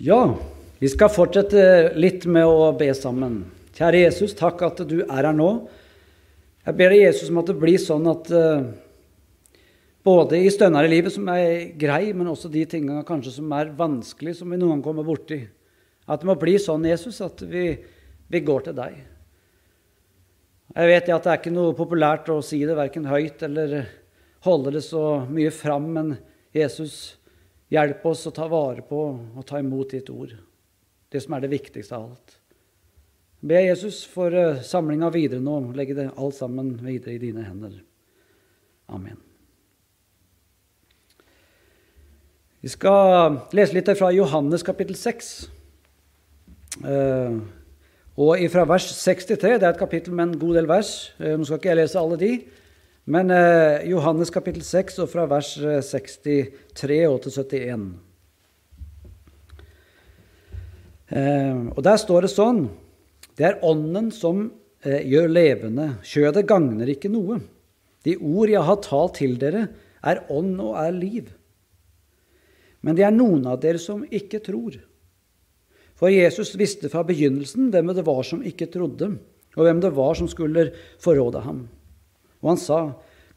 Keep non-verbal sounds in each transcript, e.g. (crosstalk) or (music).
Ja, vi skal fortsette litt med å be sammen. Kjære Jesus, takk at du er her nå. Jeg ber deg, Jesus, om at det blir sånn at uh, både i stønner i livet som er grei, men også de tingene kanskje som er vanskelig, som vi noen gang kommer borti, at det må bli sånn, Jesus, at vi, vi går til deg. Jeg vet at det er ikke noe populært å si det, verken høyt eller holde det så mye fram, men Jesus, hjelp oss å ta vare på og ta imot ditt ord, det som er det viktigste av alt. Be Jesus for eh, samlinga videre nå, legge det alt sammen videre i dine hender. Amen. Vi skal lese litt fra Johannes kapittel 6. Og fra vers 63, det er et kapittel med en god del vers. Eh, nå skal ikke jeg lese alle de. Men eh, Johannes kapittel 6 og fra vers 63 eh, og til 71. Eh, og der står det sånn Det er Ånden som eh, gjør levende. Kjødet gagner ikke noe. De ord jeg har talt til dere, er ånd og er liv. Men det er noen av dere som ikke tror. For Jesus visste fra begynnelsen hvem det var som ikke trodde, og hvem det var som skulle forråde ham. Og han sa,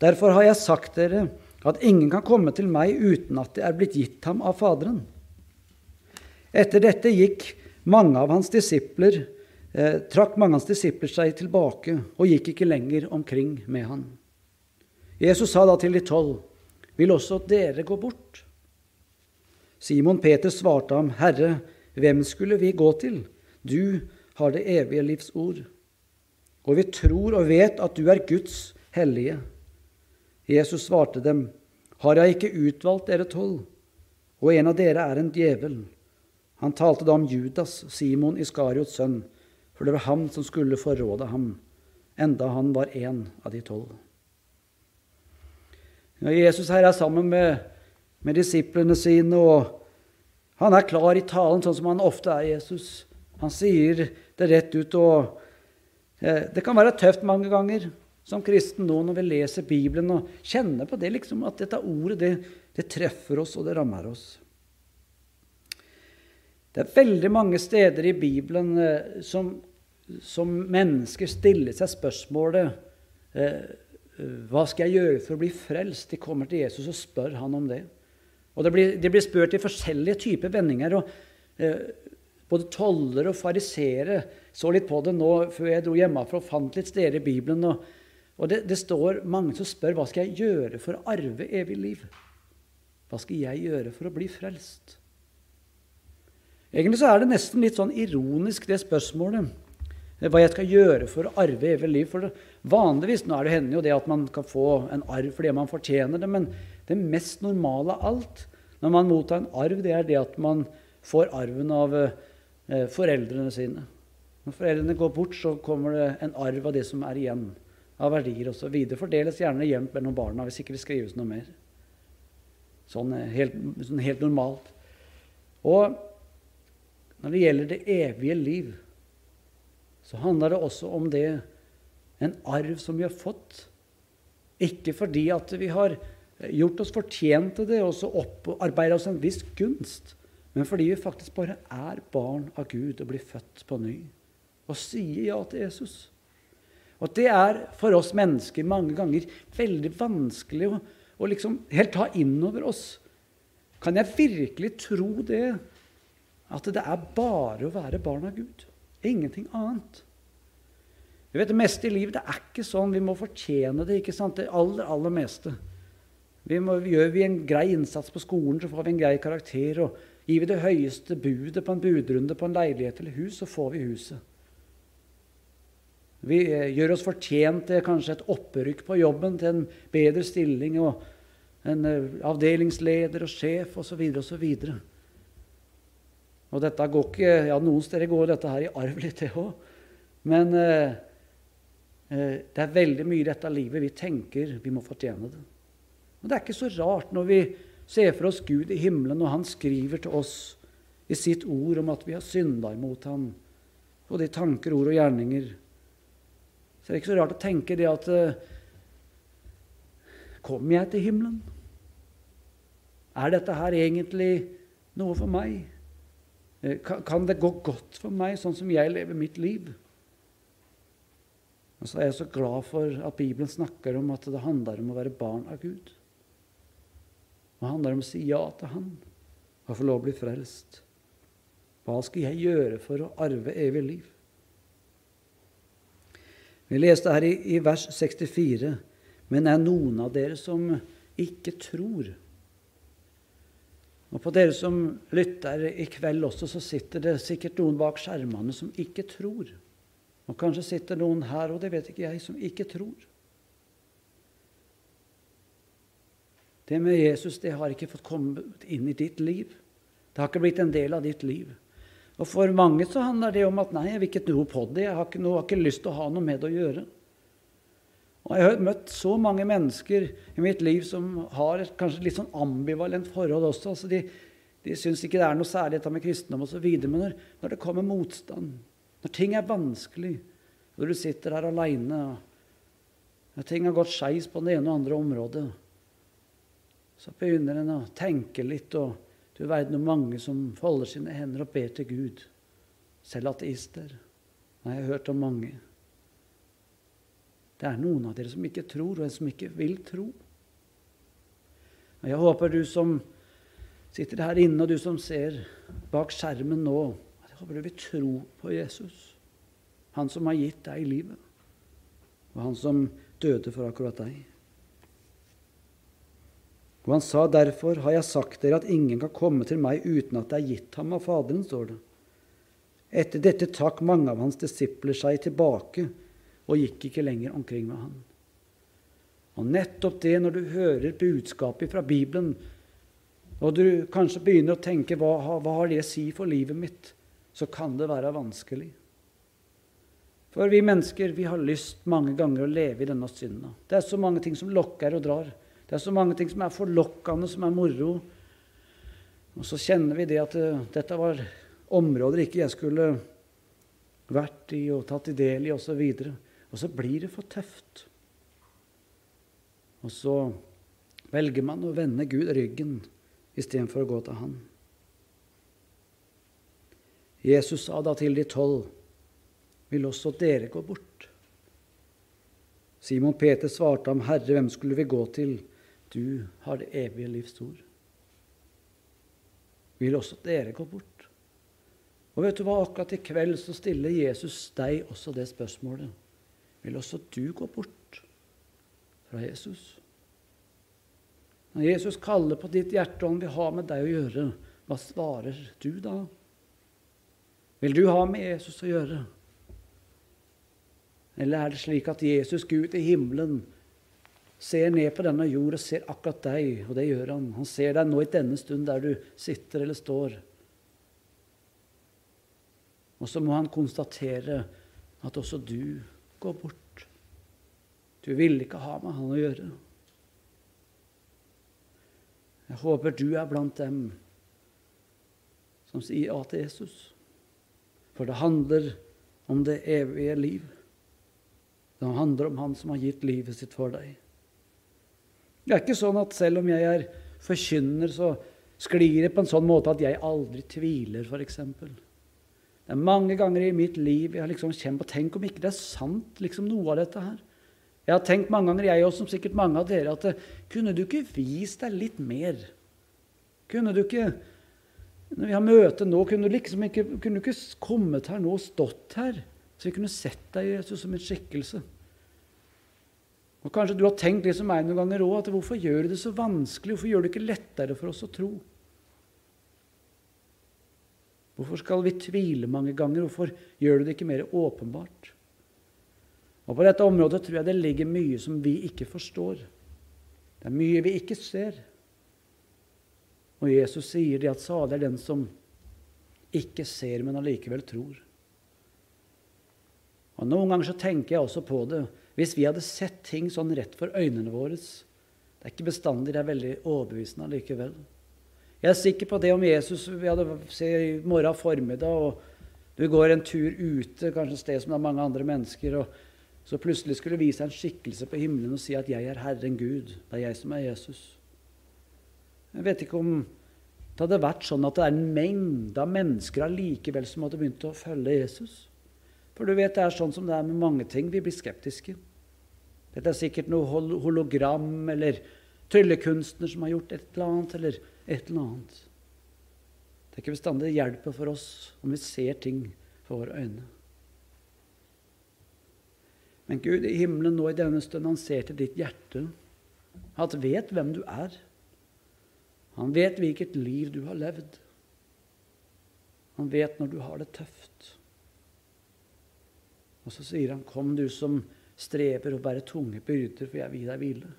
Derfor har jeg sagt dere at ingen kan komme til meg uten at det er blitt gitt ham av Faderen. Etter dette gikk mange av hans disipler, eh, trakk mange av hans disipler seg tilbake og gikk ikke lenger omkring med han. Jesus sa da til de tolv, Vil også dere gå bort? Simon Peter svarte ham, Herre, hvem skulle vi gå til? Du har det evige livs ord. Og vi tror og vet at du er Guds hellige. Jesus svarte dem, Har jeg ikke utvalgt dere tolv? Og en av dere er en djevel. Han talte da om Judas, Simon Iskariots sønn, for det var han som skulle forråde ham, enda han var en av de tolv. Jesus her er sammen med, med disiplene sine, og han er klar i talen, sånn som han ofte er, Jesus. Han sier det rett ut. og eh, Det kan være tøft mange ganger som kristen nå når vi leser Bibelen og kjenner på det liksom, at dette ordet det, det treffer oss, og det rammer oss. Det er veldig mange steder i Bibelen eh, som, som, mennesker stiller seg spørsmålet eh, eh, Hva skal jeg gjøre for å bli frelst? De kommer til Jesus og spør han om det. Og Det blir, de blir spurt i forskjellige typer vendinger. og eh, Både tollere og fariseere så litt på det nå før jeg dro hjemmefra og fant litt steder i Bibelen. Og, og det, det, står mange som spør hva skal jeg gjøre for å arve evig liv. Hva skal jeg gjøre for å bli frelst? Egentlig så er det nesten litt sånn ironisk, det spørsmålet. Hva jeg skal gjøre for å arve evig liv. For vanligvis nå er det hender jo det at man kan få en arv fordi man fortjener det. men det mest normale av alt når man mottar en arv, det er det at man får arven av eh, foreldrene sine. Når foreldrene går bort, så kommer det en arv av det som er igjen av verdier osv. Fordeles gjerne jevnt mellom barna hvis ikke det skrives noe mer. Sånn eh, helt, sånn helt normalt. Og når det gjelder det evige liv, så handler det også om det en arv som vi har fått. Ikke fordi at vi har gjort oss fortjent til det og så opparbeida oss en viss gunst, men fordi vi faktisk bare er barn av Gud og blir født på ny og sier ja til Jesus. Og det er for oss mennesker mange ganger veldig vanskelig å, å liksom helt ta inn over oss. Kan jeg virkelig tro det? At det er bare å være barn av Gud. Ingenting annet. Jeg vet Det meste i livet det er ikke sånn. Vi må fortjene det. ikke sant? Det aller, aller meste. Vi må, gjør vi en grei innsats på skolen, så får vi en grei karakter. og Gir vi det høyeste budet på en budrunde på en leilighet eller hus, så får vi huset. Vi eh, gjør oss fortjent til kanskje et opprykk på jobben, til en bedre stilling og en eh, avdelingsleder og sjef osv. osv. Og dette går ikke, ja, Noen steder går dette her i arv litt, det òg. Men eh, eh, det er veldig mye i dette livet vi tenker vi må fortjene det. Og Det er ikke så rart når vi ser for oss Gud i himmelen, og han skriver til oss i sitt ord om at vi har synda imot ham, og de tanker, ord og gjerninger. Så det er ikke så rart å tenke det at eh, Kommer jeg til himmelen? Er dette her egentlig noe for meg? Eh, kan det gå godt for meg sånn som jeg lever mitt liv? Og så er jeg så glad for at Bibelen snakker om at det handler om å være barn av Gud. Det handler om å si ja til Han og få lov å bli frelst. Hva skal jeg gjøre for å arve evig liv? Vi leste her i, i vers 64.: Men er noen av dere som ikke tror? Og på dere som lytter i kveld også, så sitter det sikkert noen bak skjermene som ikke tror. Og kanskje sitter noen her, og det vet ikke jeg, som ikke tror. Det med Jesus det har ikke fått kommet inn i ditt liv. Det har ikke blitt en del av ditt liv. Og For mange så handler det om at nei, jeg vil ikke tro på det. Jeg har ikke, noe, har ikke lyst til å ha noe med det å gjøre. Og Jeg har møtt så mange mennesker i mitt liv som har et kanskje litt sånn ambivalent forhold også. Altså de, de syns ikke det er noe særlig dette med kristendom osv. Men når, når, det kommer motstand, når ting er vanskelig, når du sitter her aleine, når ting har gått skeis på det ene og andre området, så begynner en å tenke litt. og Du verden hvor mange som folder sine hender og ber til Gud. Selv ateister. Har jeg hørt om mange. Det er noen av dere som ikke tror, og en som ikke vil tro. Og Jeg håper du som sitter her inne, og du som ser bak skjermen nå, jeg håper du vil tro på Jesus. Han som har gitt deg livet, og han som døde for akkurat deg. Og han sa derfor har jeg sagt dere at ingen kan komme til meg uten at det er gitt ham av Faderen, står det. Etter dette trakk mange av hans disipler seg tilbake og gikk ikke lenger omkring med han. Og nettopp det, når du hører budskapet fra Bibelen, og du kanskje begynner å tenke hva, hva har det å si for livet mitt, så kan det være vanskelig. For vi mennesker vi har lyst mange ganger å leve i denne synda. Det er så mange ting som lokker og drar. Det er så mange ting som er forlokkende, som er moro. Og så kjenner vi det at det, dette var områder ikke jeg skulle vært i og tatt i del i, osv. Og så blir det for tøft. Og så velger man å vende Gud ryggen istedenfor å gå til Han. Jesus sa da til de tolv, vil også dere gå bort? Simon Peter svarte ham, Herre, hvem skulle vi gå til? Du har det evige livs ord. Vil også dere gå bort? Og vet du hva, akkurat i kveld så stiller Jesus deg også det spørsmålet vil også du gå bort fra Jesus. Når Jesus kaller på ditt hjerte og han vil ha med deg å gjøre, hva svarer du da? Vil du ha med Jesus å gjøre? Eller er det slik at Jesus, Gud i himmelen, ser ned på denne jord og ser akkurat deg, og det gjør han. Han ser deg nå i denne stund der du sitter eller står. Og så må han konstatere at også du går bort. Du ville ikke ha med han å gjøre. Jeg håper du er blant dem som sier ja til Jesus. For det handler om det evige liv. Det handler om Han som har gitt livet sitt for deg. Det er ikke sånn at selv om jeg er forkynner, så sklir det på en sånn måte at jeg aldri tviler, f.eks. Det er mange ganger i mitt liv jeg har liksom kjent på Tenk om ikke det er sant, liksom noe av dette her. Jeg har tenkt mange ganger, jeg også, som sikkert mange av dere, at kunne du ikke vist deg litt mer? Kunne du ikke Når vi har møte nå, kunne du liksom ikke, kunne du ikke kommet her nå og stått her, så vi kunne sett deg Jesus som en skikkelse? Og Kanskje du har tenkt det som meg noen ganger òg, at hvorfor gjør du det så vanskelig? Hvorfor gjør du det ikke lettere for oss å tro? Hvorfor skal vi tvile mange ganger? Hvorfor gjør du det ikke mer åpenbart? Og På dette området tror jeg det ligger mye som vi ikke forstår. Det er mye vi ikke ser. Og Jesus sier det at salig er den som ikke ser, men allikevel tror. Og Noen ganger så tenker jeg også på det. Hvis vi hadde sett ting sånn rett for øynene våre Det er ikke bestandig det er veldig overbevisende allikevel. Jeg er sikker på det om Jesus vi hadde se i morgen formiddag, og du går en tur ute, kanskje et sted som det er mange andre mennesker, og så plutselig skulle vise en skikkelse på himmelen og si at 'jeg er Herren Gud'. Det er jeg som er Jesus. Jeg vet ikke om det hadde vært sånn at det er en mengde av mennesker allikevel som hadde begynt å følge Jesus. For du vet, det er sånn som det er med mange ting. Vi blir skeptiske. Dette er sikkert noe hologram eller tryllekunstner som har gjort et eller annet, eller et eller annet. Det er ikke bestandig det hjelper for oss om vi ser ting for våre øyne. Men Gud i himmelen nå i denne stund, han ser til ditt hjerte. Han vet hvem du er. Han vet hvilket liv du har levd. Han vet når du har det tøft. Og så sier han, 'Kom, du som strever og bærer tunge byrder, for jeg vil deg hvile'.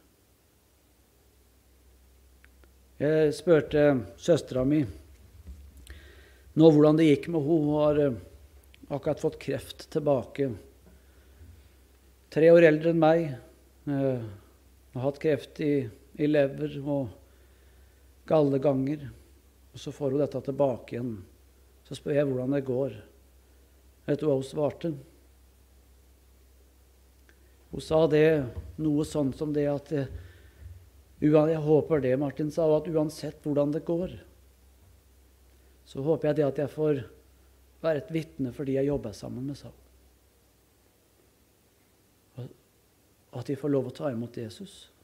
Jeg spurte søstera mi nå hvordan det gikk med henne. Hun har eh, akkurat fått kreft tilbake. Tre år eldre enn meg. Hun har hatt kreft i, i lever og galleganger. Og så får hun dette tilbake igjen. Så spør jeg hvordan det går. Vet du hva hun svarte? Hun sa det noe sånn som det at Jeg håper det, Martin sa, at uansett hvordan det går, så håper jeg det at jeg får være et vitne for de jeg jobber sammen med, sa hun. At de får lov å ta imot Jesus.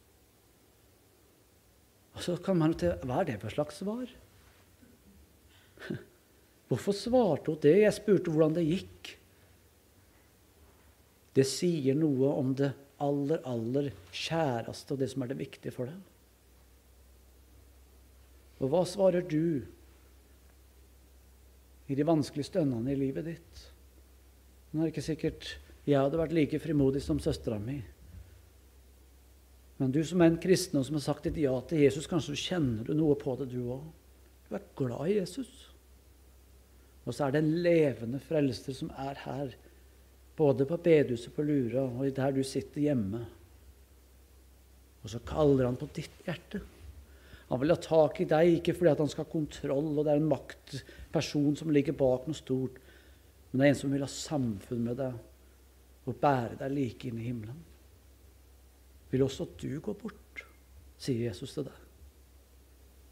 Og så kan man til Hva er det for slags svar? (laughs) Hvorfor svarte hun det? Jeg spurte hvordan det gikk. Det sier noe om det aller, aller kjæreste og det som er det viktige for deg. Og hva svarer du i de vanskelige stønnene i livet ditt? Nå er det ikke sikkert jeg hadde vært like frimodig som søstera mi. Men du som er en kristen og som har sagt et ja til Jesus, kanskje du kjenner du noe på det, du òg. Du er glad i Jesus. Og så er det en levende frelser som er her, både på bedehuset på Lura og der du sitter hjemme. Og så kaller han på ditt hjerte. Han vil ha tak i deg, ikke fordi han skal ha kontroll, og det er en maktperson som ligger bak noe stort, men det er en som vil ha samfunn med deg og bære deg like inn i himmelen vil også du gå bort, sier Jesus til deg.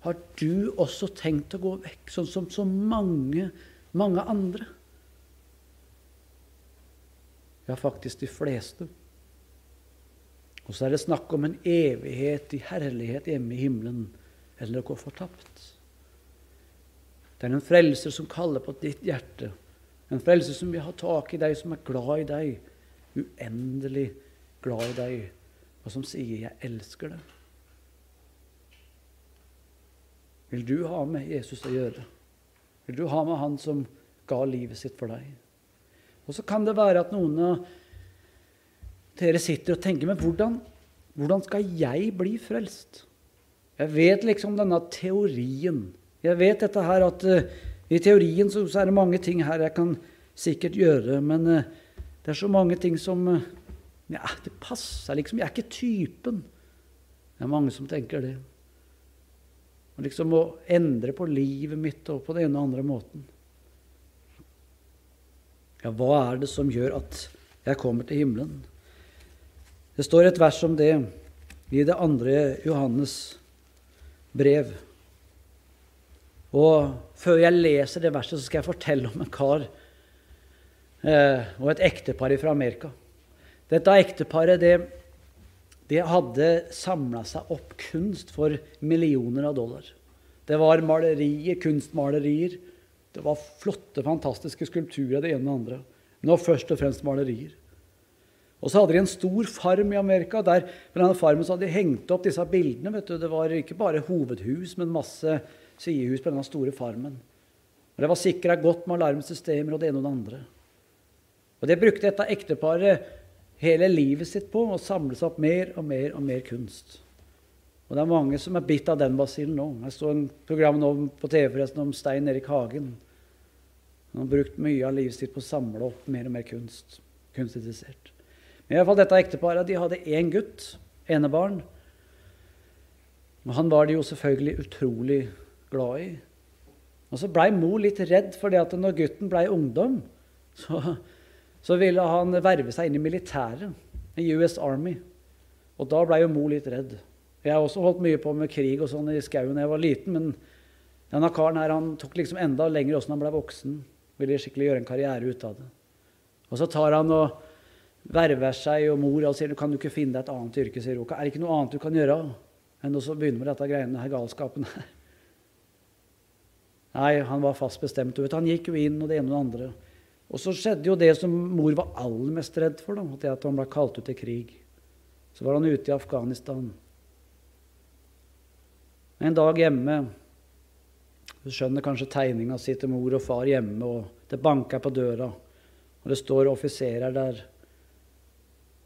Har du også tenkt å gå vekk, sånn som så mange, mange andre? Ja, faktisk de fleste. Og så er det snakk om en evighet i herlighet hjemme i himmelen, eller å gå fortapt. Det er en frelser som kaller på ditt hjerte. En frelser som vil ha tak i deg, som er glad i deg. Uendelig glad i deg og som sier 'jeg elsker deg'. Vil du ha med Jesus å gjøre? Vil du ha med han som ga livet sitt for deg? Og så kan det være at noen av dere sitter og tenker Men hvordan, hvordan skal jeg bli frelst? Jeg vet liksom denne teorien. Jeg vet dette her at uh, i teorien så, så, er det mange ting her jeg kan sikkert gjøre, men uh, det er så mange ting som uh, ja, det passer liksom. Jeg er ikke typen. Det er mange som tenker det. Og liksom å endre på livet mitt og på den ene og andre måten. Ja, hva er det som gjør at jeg kommer til himmelen? Det står et vers om det i det andre Johannes brev. Og før jeg leser det verset, så skal jeg fortelle om en kar eh, og et ektepar fra Amerika. Dette ekteparet det, det hadde samla seg opp kunst for millioner av dollar. Det var malerier, kunstmalerier. Det var flotte, fantastiske skulpturer, det ene og det andre. Nå først og fremst malerier. Og så hadde de en stor farm i Amerika. der På denne farmen så hadde de hengt opp disse bildene. vet du. Det var ikke bare hovedhus, men masse sidehus på denne store farmen. Og Det var sikra godt med alarmsystemer og det ene og det andre. Og Det brukte dette ekteparet hele livet sitt på å samle seg opp mer og mer og mer kunst. Og det er mange som er bitt av den basillen nå. Jeg så en program nå på TV forresten om Stein Erik Hagen. Han har brukt mye av livet sitt på å samle opp mer og mer kunst. Kunstinteressert. Men i hvert fall dette ekteparet de hadde én gutt, enebarn. Og han var de jo selvfølgelig utrolig glad i. Og så blei mor litt redd, for at når gutten blei ungdom, så så ville han verve seg inn i militæret, i US Army. Og da blei jo mor litt redd. Jeg har også holdt mye på med krig og sånn i skauen da jeg var liten, men Denne karen her, han tok liksom enda lenger åssen han ble voksen. Ville skikkelig gjøre en karriere ut av det. Og så tar han og verver seg, og mor og sier kan du ikke finne deg et annet yrke. sier hun. Er det ikke noe annet du kan gjøre enn å begynne med dette greiene, her galskapen her? (laughs) Nei, han var fast bestemt. Vet, han gikk jo inn og det ene og det andre. Og så skjedde jo det som mor var aller mest redd for, da, at han ble kalt ut til krig. Så var han ute i Afghanistan. En dag hjemme Du skjønner kanskje tegninga si til mor og far hjemme, og det banker på døra, og det står offiserer der.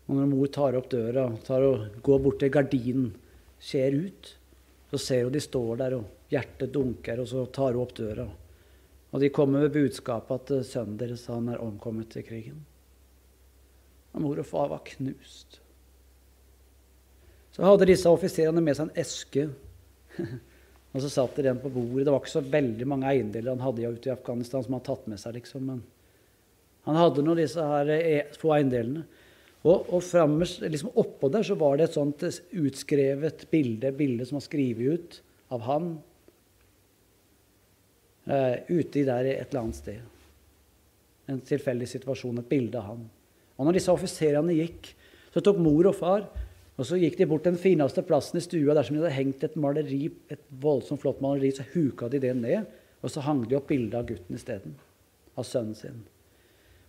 Og når mor tar opp døra, tar og går bort til gardinen, ser ut, så ser hun de står der, og hjertet dunker, og så tar hun opp døra. Og de kommer med budskapet at sønnen deres han er omkommet i krigen. Og mor og far var knust. Så hadde disse offiserene med seg en eske. (laughs) og så satt de en på bordet. Det var ikke så veldig mange eiendeler han hadde ute i Afghanistan som han tatt med seg. liksom, men han hadde nå disse her eh, få eiendelene. Og, og fremmest, liksom oppå der så var det et sånt utskrevet bilde, bilde som var skrevet ut av han uh, ute der et eller annet sted. En tilfeldig situasjon, et bilde av han. Og når disse offiserene gikk, så tok mor og far og så gikk de bort den fineste plassen i stua. Dersom de hadde hengt et maleri, et voldsomt flott maleri, så huka de det ned. Og så hang de opp bilde av gutten isteden. Av sønnen sin.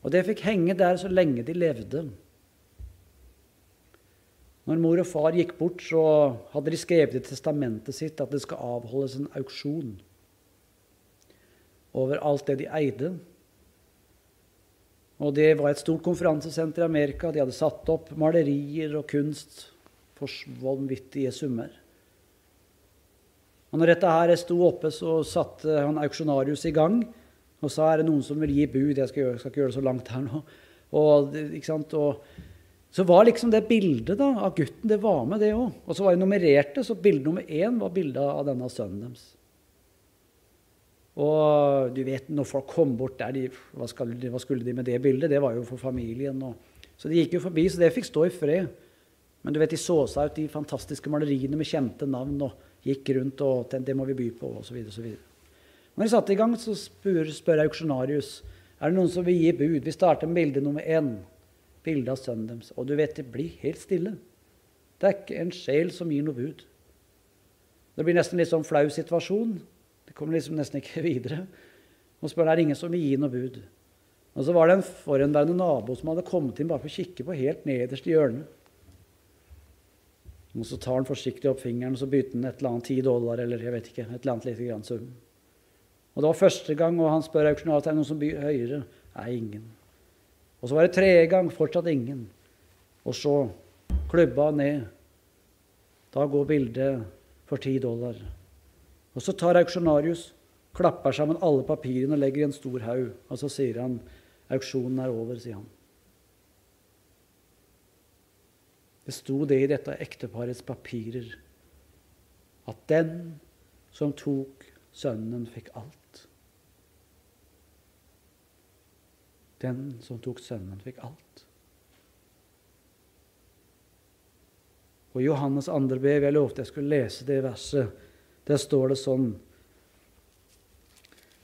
Og det fikk henge der så lenge de levde. Når mor og far gikk bort, så hadde de skrevet i testamentet sitt at det skal avholdes en auksjon over alt det de eide. Og Det var et stort konferansesenter i Amerika. De hadde satt opp malerier og kunst for vanvittige summer. Og når dette her sto oppe, så satte han auksjonarius i gang og sa er det noen som vil gi bud. Jeg skal, gjøre, skal ikke gjøre det så langt her nå. Og, og, så var liksom det bildet da, av gutten det var med, det òg. Og så var det nummererte, så bilde nummer én var bildet av denne sønnen deres. Og du vet, når folk kom bort der, de, hva, skal, hva, skulle de med det bildet? Det var jo for familien. Og, så de gikk jo forbi, så det fikk stå i fred. Men du vet, de så seg ut de fantastiske maleriene med kjente navn og gikk rundt og tenkte det må vi by på, osv. Når de satte i gang, så spør, spør auksjonarius er det noen som vil gi bud. Vi starter med bilde nummer én. Bilde av sønnen deres. Og du vet, det blir helt stille. Det er ikke en sjel som gir noe bud. Det blir nesten litt sånn flau situasjon. Det kommer liksom nesten ikke (laughs) videre. Og spør er det ingen som vil gi noe bud. Og så var det en forhenværende nabo som hadde kommet inn bare for å kikke på helt nederst i hjørnet. Og så tar han forsiktig opp fingeren og så bytter han et eller annet ti dollar eller jeg vet ikke, et eller annet lite grann sum. Og Det var første gang, og han spør auksjonæren om noen som byr høyere. Nei, ingen. Og Så var det tredje gang, fortsatt ingen. Og så klubba ned. Da går bildet for ti dollar. Og så tar auksjonarius, klapper sammen alle papirene og legger i en stor haug. Og så sier han auksjonen er over, sier han. Det sto det i dette ekteparets papirer at den som tok sønnen, fikk alt. Den som tok sønnen, fikk alt. Og I Johannes andre brev jeg lovte jeg skulle lese det verset der står det sånn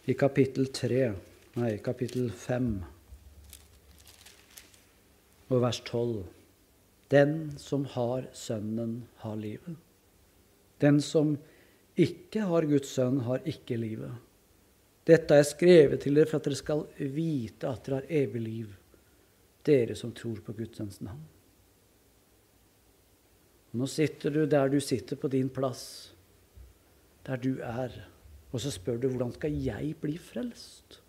i kapittel 3, nei, kapittel 5 og vers 12. Den som har Sønnen, har livet. Den som ikke har Guds sønn, har ikke livet. Dette er skrevet til dere for at dere skal vite at dere har evig liv, dere som tror på Guds sønns navn. Nå sitter du der du sitter på din plass der du er. Og så spør du hvordan skal jeg bli frelst?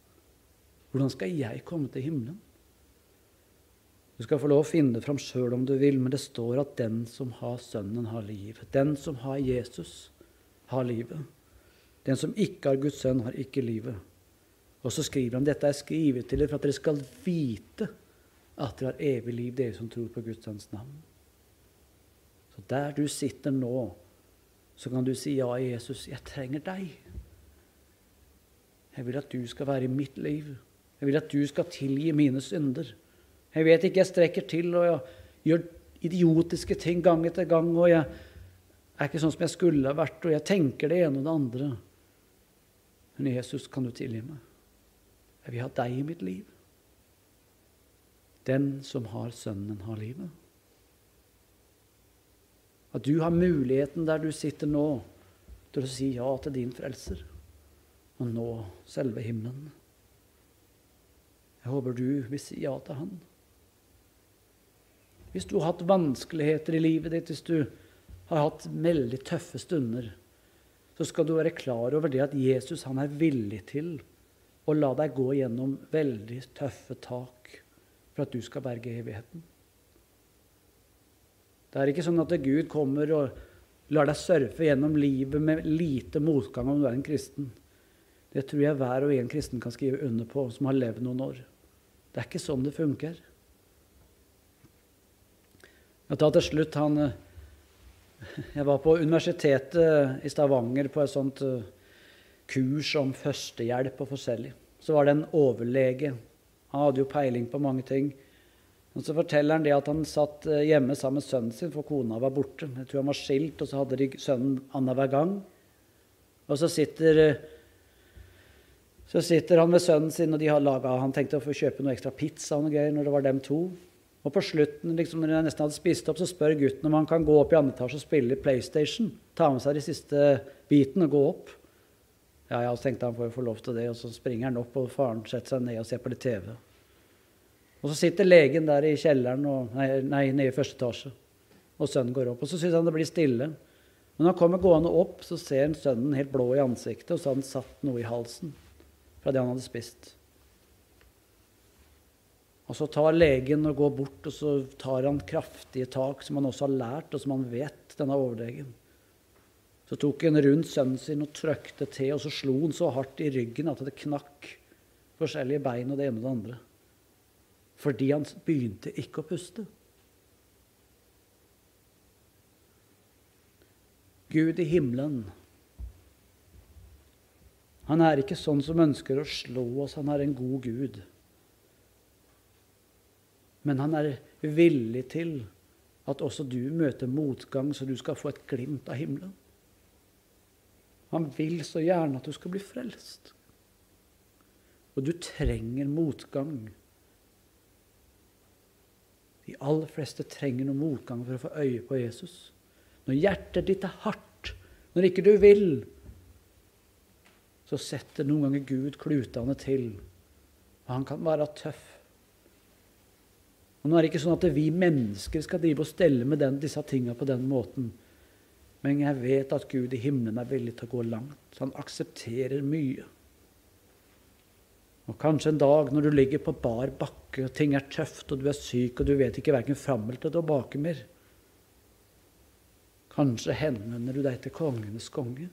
Hvordan skal jeg komme til himmelen? Du skal få lov å finne det fram sjøl om du vil, men det står at den som har Sønnen, har livet. Den som har Jesus, har livet. Den som ikke har Guds sønn, har ikke livet. Og så skriver han dette er skrevet til dere for at dere skal vite at dere har evig liv, dere som tror på Guds sønns navn. Så der du sitter nå, så kan du si ja, Jesus, jeg trenger deg. Jeg vil at du skal være i mitt liv. Jeg vil at du skal tilgi mine synder. Jeg vet ikke, jeg strekker til, og jeg gjør idiotiske ting gang etter gang. Og jeg er ikke sånn som jeg skulle ha vært, og jeg tenker det ene og det andre. Men Jesus, kan du tilgi meg? Jeg vil ha deg i mitt liv. Den som har Sønnen, har livet. At du har muligheten der du sitter nå, til å si ja til din frelser og nå selve himmelen. Jeg håper du vil si ja til han. Hvis du har hatt vanskeligheter i livet ditt, hvis du har hatt veldig tøffe stunder, så skal du være klar over det at Jesus han er villig til å la deg gå gjennom veldig tøffe tak for at du skal berge evigheten. Det er ikke sånn at Gud kommer og lar deg surfe gjennom livet med lite motgang om du er en kristen. Det tror jeg hver og en kristen kan skrive under på, som har levd noen år. Det er ikke sånn det funker. Jeg tar til slutt han eh, Jeg var på universitetet i Stavanger på et sånt eh, kurs om førstehjelp og forskjellig. Så var det en overlege. Han hadde jo peiling på mange ting. Og Så forteller han det at han satt eh, hjemme sammen med sønnen sin, for kona var borte. Jeg tror han var skilt, og så hadde de sønnen annenhver gang. Og så sitter, så sitter han med sønnen sin, og de har laget, han tenkte å få kjøpe noe ekstra pizza og noe greier når det var dem to. Og på slutten, liksom, når jeg nesten hadde spist opp, så spør gutten om han kan gå opp i andre etasje og spille PlayStation. Ta med seg de siste biten og gå opp. Ja, ja, så tenkte han får jo få lov til det, og så springer han opp, og faren setter seg ned og ser på litt TV. Og så sitter legen der i kjelleren, og, nei, nei, nede i første etasje, og sønnen går opp. Og så syns han det blir stille. Men når han kommer gående opp, så ser han sønnen helt blå i ansiktet, og så hadde han satt noe i halsen fra det han hadde spist. Og så tar legen og går bort, og så tar han kraftige tak, som han også har lært, og som han vet, denne overlegen. Så tok han rundt sønnen sin og trøkte til, og så slo han så hardt i ryggen at det knakk forskjellige bein og det ene og det andre fordi han begynte ikke å puste. Gud i himmelen. Han er ikke sånn som ønsker å slå oss. Han er en god Gud. Men han er villig til at også du møter motgang, så du skal få et glimt av himmelen. Han vil så gjerne at du skal bli frelst. Og du trenger motgang de aller fleste trenger noen motgang for å få øye på Jesus. Når hjertet ditt er hardt, når ikke du vil, så setter noen ganger Gud klutene til. Og han kan være tøff. Og Nå er det ikke sånn at vi mennesker skal drive og stelle med den, disse tingene på den måten. Men jeg vet at Gud i himmelen er villig til å gå langt. Han aksepterer mye. Og kanskje en dag når du ligger på bar bakke, og ting er tøft, og du er syk, og du vet ikke verken fram eller tilbake mer Kanskje henvender du deg til kongenes konge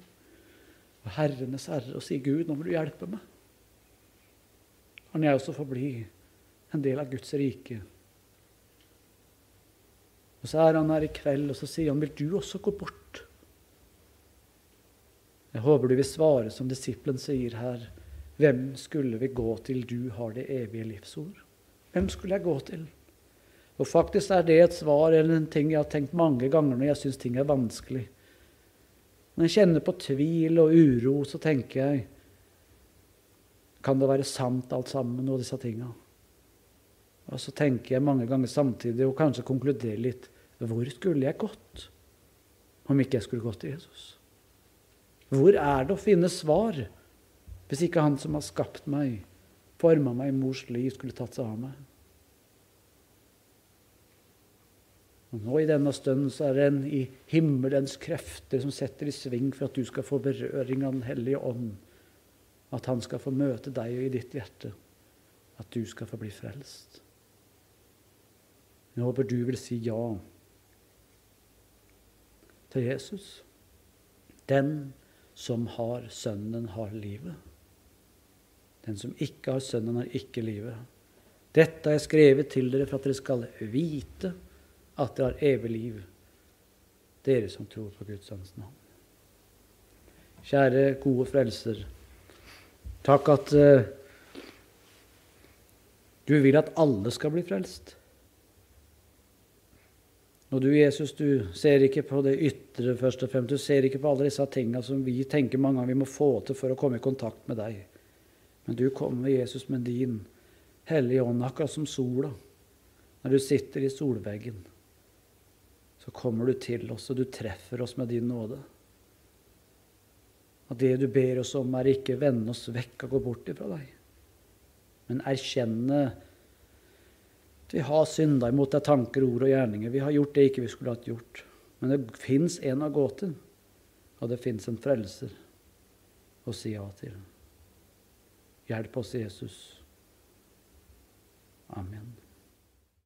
og herrenes herre og sier, 'Gud, nå må du hjelpe meg.' Kan jeg også få bli en del av Guds rike? Og så er han her i kveld, og så sier han, 'Vil du også gå bort?' Jeg håper du vil svare som disippelen sier her. Hvem skulle vi gå til? Du har det evige livsord. Hvem skulle jeg gå til? Og faktisk er det et svar eller en ting jeg har tenkt mange ganger når jeg syns ting er vanskelig. Når jeg kjenner på tvil og uro, så tenker jeg Kan det være sant alt sammen, og disse tinga? Og så tenker jeg mange ganger samtidig, og kanskje konkluderer litt Hvor skulle jeg gått om ikke jeg skulle gått til Jesus? Hvor er det å finne svar? Hvis ikke Han som har skapt meg, forma meg i mors liv, skulle tatt seg av meg. Og Nå i denne stunden så er det en i himmelens krefter som setter i sving for at du skal få berøring av Den hellige ånd. At han skal få møte deg i ditt hjerte. At du skal få bli frelst. Jeg håper du vil si ja til Jesus. Den som har Sønnen, har livet. Den som ikke har Sønnen, har ikke livet. Dette har jeg skrevet til dere for at dere skal vite at dere har evig liv, dere som tror på Guds Sønns navn. Kjære, gode frelser. Takk at uh, du vil at alle skal bli frelst. Og du, Jesus, du ser ikke på det ytre først og fremst. Du ser ikke på alle disse tingene som vi tenker mange ganger vi må få til for å komme i kontakt med deg. Men du kommer, Jesus, med din Hellige Ånd, akkurat som sola. Når du sitter i solveggen, så kommer du til oss, og du treffer oss med din nåde. At det du ber oss om, er ikke vende oss vekk og gå bort ifra deg, men erkjenne at vi har synda imot deg tanker, ord og gjerninger. Vi har gjort det ikke vi skulle hatt gjort. Men det fins en å gå og det fins en frelser å si ja til. Hjelp oss, Jesus. Amen.